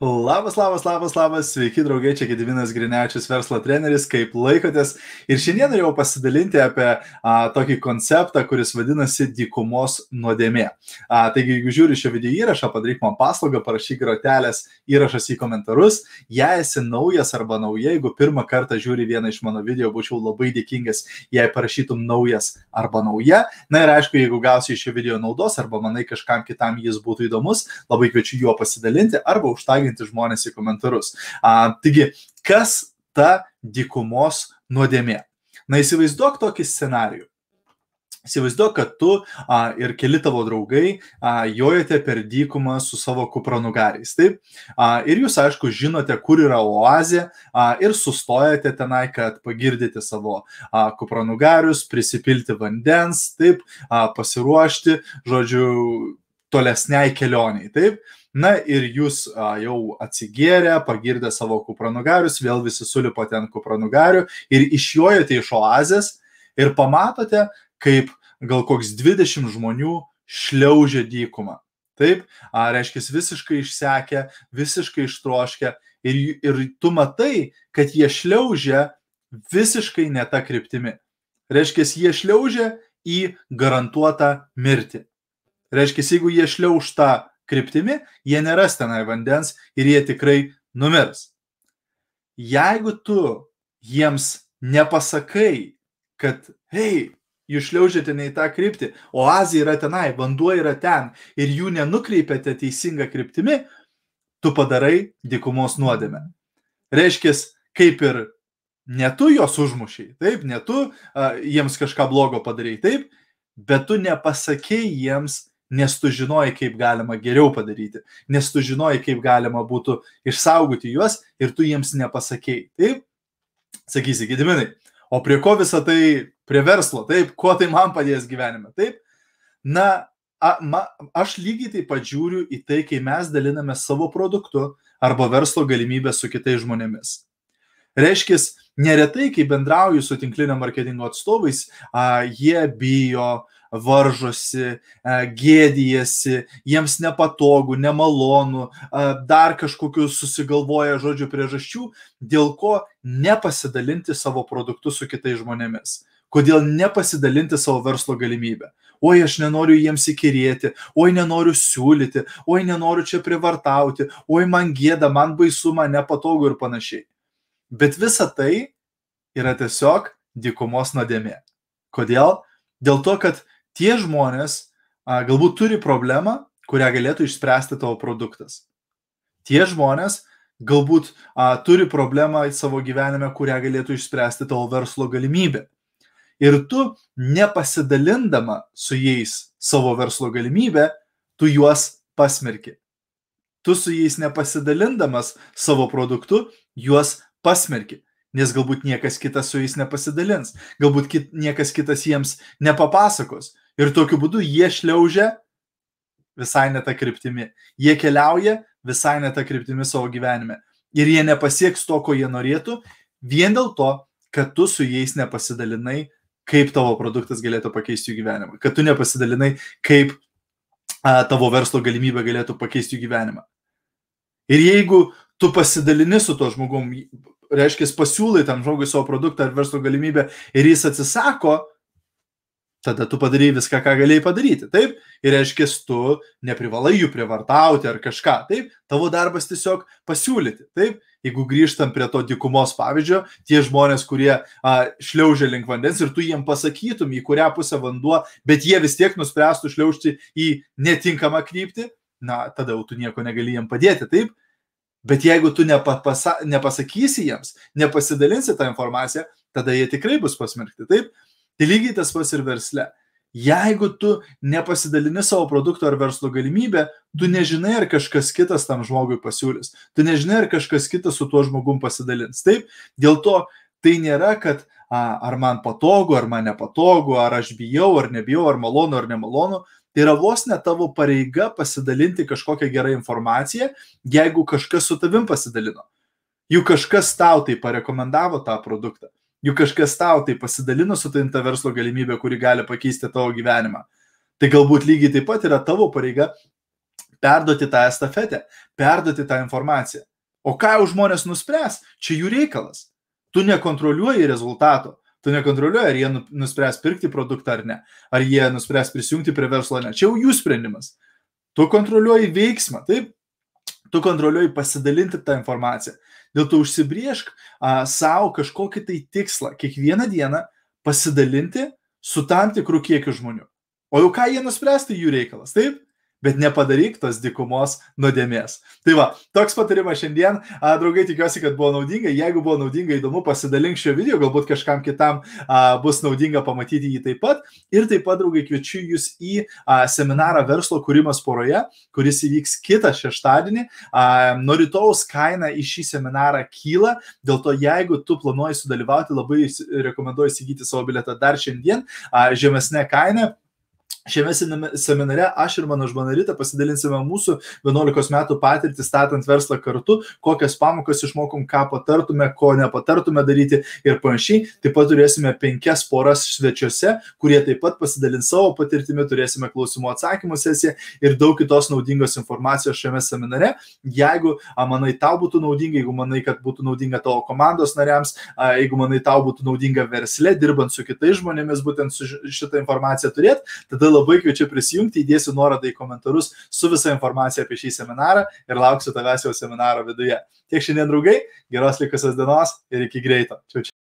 Labas, labas, labas, labas, sveiki draugai, čia Gedivinas Grinečius, verslo treneris, kaip laikotės. Ir šiandien norėjau pasidalinti apie a, tokį konceptą, kuris vadinasi dykumos nuodėmė. A, taigi, jeigu žiūri šio video įrašą, padaryk man paslaugą, parašyk grotelės įrašas į komentarus. Jei esi naujas arba nauja, jeigu pirmą kartą žiūri vieną iš mano video, būčiau labai dėkingas, jei parašytum naujas arba nauja. Na ir aišku, jeigu gausi iš šio video naudos arba manai kažkam kitam jis būtų įdomus, labai kviečiu juo pasidalinti arba užtagti raginti žmonės į komentarus. A, taigi, kas ta dykumos nuodėmė? Na įsivaizduok tokį scenarijų. Įsivaizduok, kad tu a, ir keli tavo draugai a, jojate per dykumą su savo kupranugariais. Taip? A, ir jūs, aišku, žinote, kur yra oazė a, ir sustojate tenai, kad pagirdyti savo a, kupranugarius, prisipilti vandens, taip, a, pasiruošti, žodžiu, tolesniai kelioniai. Taip? Na ir jūs a, jau atsigėrę, pagirdę savo kupranugarius, vėl visi sulipote ant kupranugarių ir išjojate iš oazės ir pamatote, kaip gal koks 20 žmonių šliaužia dykumą. Taip, a, reiškia, visiškai išsekę, visiškai ištroškę ir, ir tu matai, kad jie šliaužia visiškai ne tą kryptimį. Reiškia, jie šliaužia į garantuotą mirtį. Reiškia, jeigu jie šliauž tą kryptimi, jie neras tenai vandens ir jie tikrai numirs. Jeigu tu jiems nepasakai, kad, hei, jūs šliaužiate ne į tą kryptį, o Azija yra tenai, vanduo yra ten ir jų nenukreipiate teisinga kryptimi, tu padarai dikumos nuodėmę. Reiškia, kaip ir ne tu juos užmušiai, taip, ne tu a, jiems kažką blogo padarai, taip, bet tu nepasakėjai jiems, nes tu žinojai, kaip galima geriau padaryti, nes tu žinojai, kaip galima būtų išsaugoti juos ir tu jiems nepasakėjai. Taip, sakysi, gediminai, o prie ko visą tai, prie verslo, taip, kuo tai man padės gyvenime, taip. Na, a, ma, aš lygiai taip pat žiūriu į tai, kai mes daliname savo produktu arba verslo galimybę su kitais žmonėmis. Reiškia, neretai, kai bendrauju su tinklinio marketingo atstovais, a, jie bijo, varžosi, e, gėdijasi, jiems nepatogu, nemalonu, e, dar kažkokiu susigalvoja žodžių priežasčių, dėl ko nepasidalinti savo produktu su kitais žmonėmis. Kodėl nepasidalinti savo verslo galimybę? Oi, aš nenoriu jiems įkirėti, oi, nenoriu siūlyti, oi, nenoriu čia privartauti, oi, man gėda, man baisu, man nepatogu ir panašiai. Bet visa tai yra tiesiog dykumos nuodėmė. Kodėl? Dėl to, kad tie žmonės a, galbūt turi problemą, kurią galėtų išspręsti tavo produktas. Tie žmonės galbūt a, turi problemą savo gyvenime, kurią galėtų išspręsti tavo verslo galimybė. Ir tu nepasidalindama su jais savo verslo galimybę, tu juos pasmerki. Tu su jais nepasidalindamas savo produktu, juos pasmerki nes galbūt niekas kitas su jais nepasidalins, galbūt kit, niekas kitas jiems nepapasakos. Ir tokiu būdu jie šliaužia visai ne tą kryptimį. Jie keliauja visai ne tą kryptimį savo gyvenime. Ir jie nepasieks to, ko jie norėtų, vien dėl to, kad tu su jais nepasidalinai, kaip tavo produktas galėtų pakeisti jų gyvenimą. Kad tu nepasidalinai, kaip a, tavo verslo galimybė galėtų pakeisti jų gyvenimą. Ir jeigu tu pasidalini su to žmogum, reiškia, pasiūlai tam žmogui savo produktą ar verslo galimybę ir jis atsisako, tada tu padarai viską, ką galėjai padaryti. Taip, ir reiškia, tu neprivalai jų prievartauti ar kažką. Taip, tavo darbas tiesiog pasiūlyti. Taip, jeigu grįžtam prie to dikumos pavyzdžio, tie žmonės, kurie a, šliaužia link vandens ir tu jiem pasakytum, į kurią pusę vanduo, bet jie vis tiek nuspręstų šliaužti į netinkamą kryptį, na, tada jau tu nieko negali jiem padėti. Taip, Bet jeigu tu nepasa, nepasakysi jiems, nepasidalinsi tą informaciją, tada jie tikrai bus pasmerkti. Taip? Tai lygiai tas pats ir versle. Jeigu tu nepasidalini savo produkto ar verslo galimybę, tu nežinai, ar kažkas kitas tam žmogui pasiūlys. Tu nežinai, ar kažkas kitas su tuo žmogum pasidalins. Taip? Dėl to tai nėra, kad a, ar man patogu, ar man nepatogu, ar aš bijau, ar nebijau, ar malonu, ar nemalonu. Tai yra vos ne tavo pareiga pasidalinti kažkokią gerą informaciją, jeigu kažkas su tavim pasidalino. Juk kažkas tau tai parekomendavo tą produktą. Juk kažkas tau tai pasidalino su tai ta verslo galimybė, kuri gali pakeisti tavo gyvenimą. Tai galbūt lygiai taip pat yra tavo pareiga perduoti tą estafetę, perduoti tą informaciją. O ką jau žmonės nuspręs, čia jų reikalas. Tu nekontroliuoji rezultato. Tu nekontroliuoji, ar jie nu, nuspręs pirkti produktą ar ne. Ar jie nuspręs prisijungti prie verslo ar ne. Čia jau jų sprendimas. Tu kontroliuoji veiksmą, taip? Tu kontroliuoji pasidalinti tą informaciją. Dėl to užsibriešk a, savo kažkokį tai tikslą. Kiekvieną dieną pasidalinti su tam tikrų kiekiu žmonių. O jau ką jie nuspręs, tai jų reikalas, taip? Bet nepadaryk tos dikumos nuodėmės. Tai va, toks patarimas šiandien. A, draugai, tikiuosi, kad buvo naudinga. Jeigu buvo naudinga, įdomu, pasidalink šio video, galbūt kažkam kitam a, bus naudinga pamatyti jį taip pat. Ir taip pat, draugai, kviečiu jūs į a, seminarą verslo kūrimas poroje, kuris įvyks kitą šeštadienį. A, nuo rytojus kaina į šį seminarą kyla, dėl to jeigu tu planuoji sudalyvauti, labai rekomenduoju įsigyti savo biletą dar šiandien a, žemesnė kaina Šiame seminare aš ir mano žmona Rita pasidalinsime mūsų 11 metų patirtį statant verslą kartu, kokias pamokas išmokom, ką patartume, ko nepatartume daryti ir panašiai. Taip pat turėsime penkias poras svečiuose, kurie taip pat pasidalins savo patirtimi, turėsime klausimų atsakymų sesiją ir daug kitos naudingos informacijos šiame seminare. Jeigu manai tau būtų naudinga, jeigu manai, kad būtų naudinga tavo komandos nariams, jeigu manai tau būtų naudinga versle, dirbant su kitais žmonėmis, būtent su šitą informaciją turėti, tada labai kviečiu prisijungti, įdėsiu nuorodą į komentarus su visa informacija apie šį seminarą ir lauksiu tavęs jau seminaro viduje. Tiek šiandien, draugai, geros likusios dienos ir iki greito. Čiau, čiau.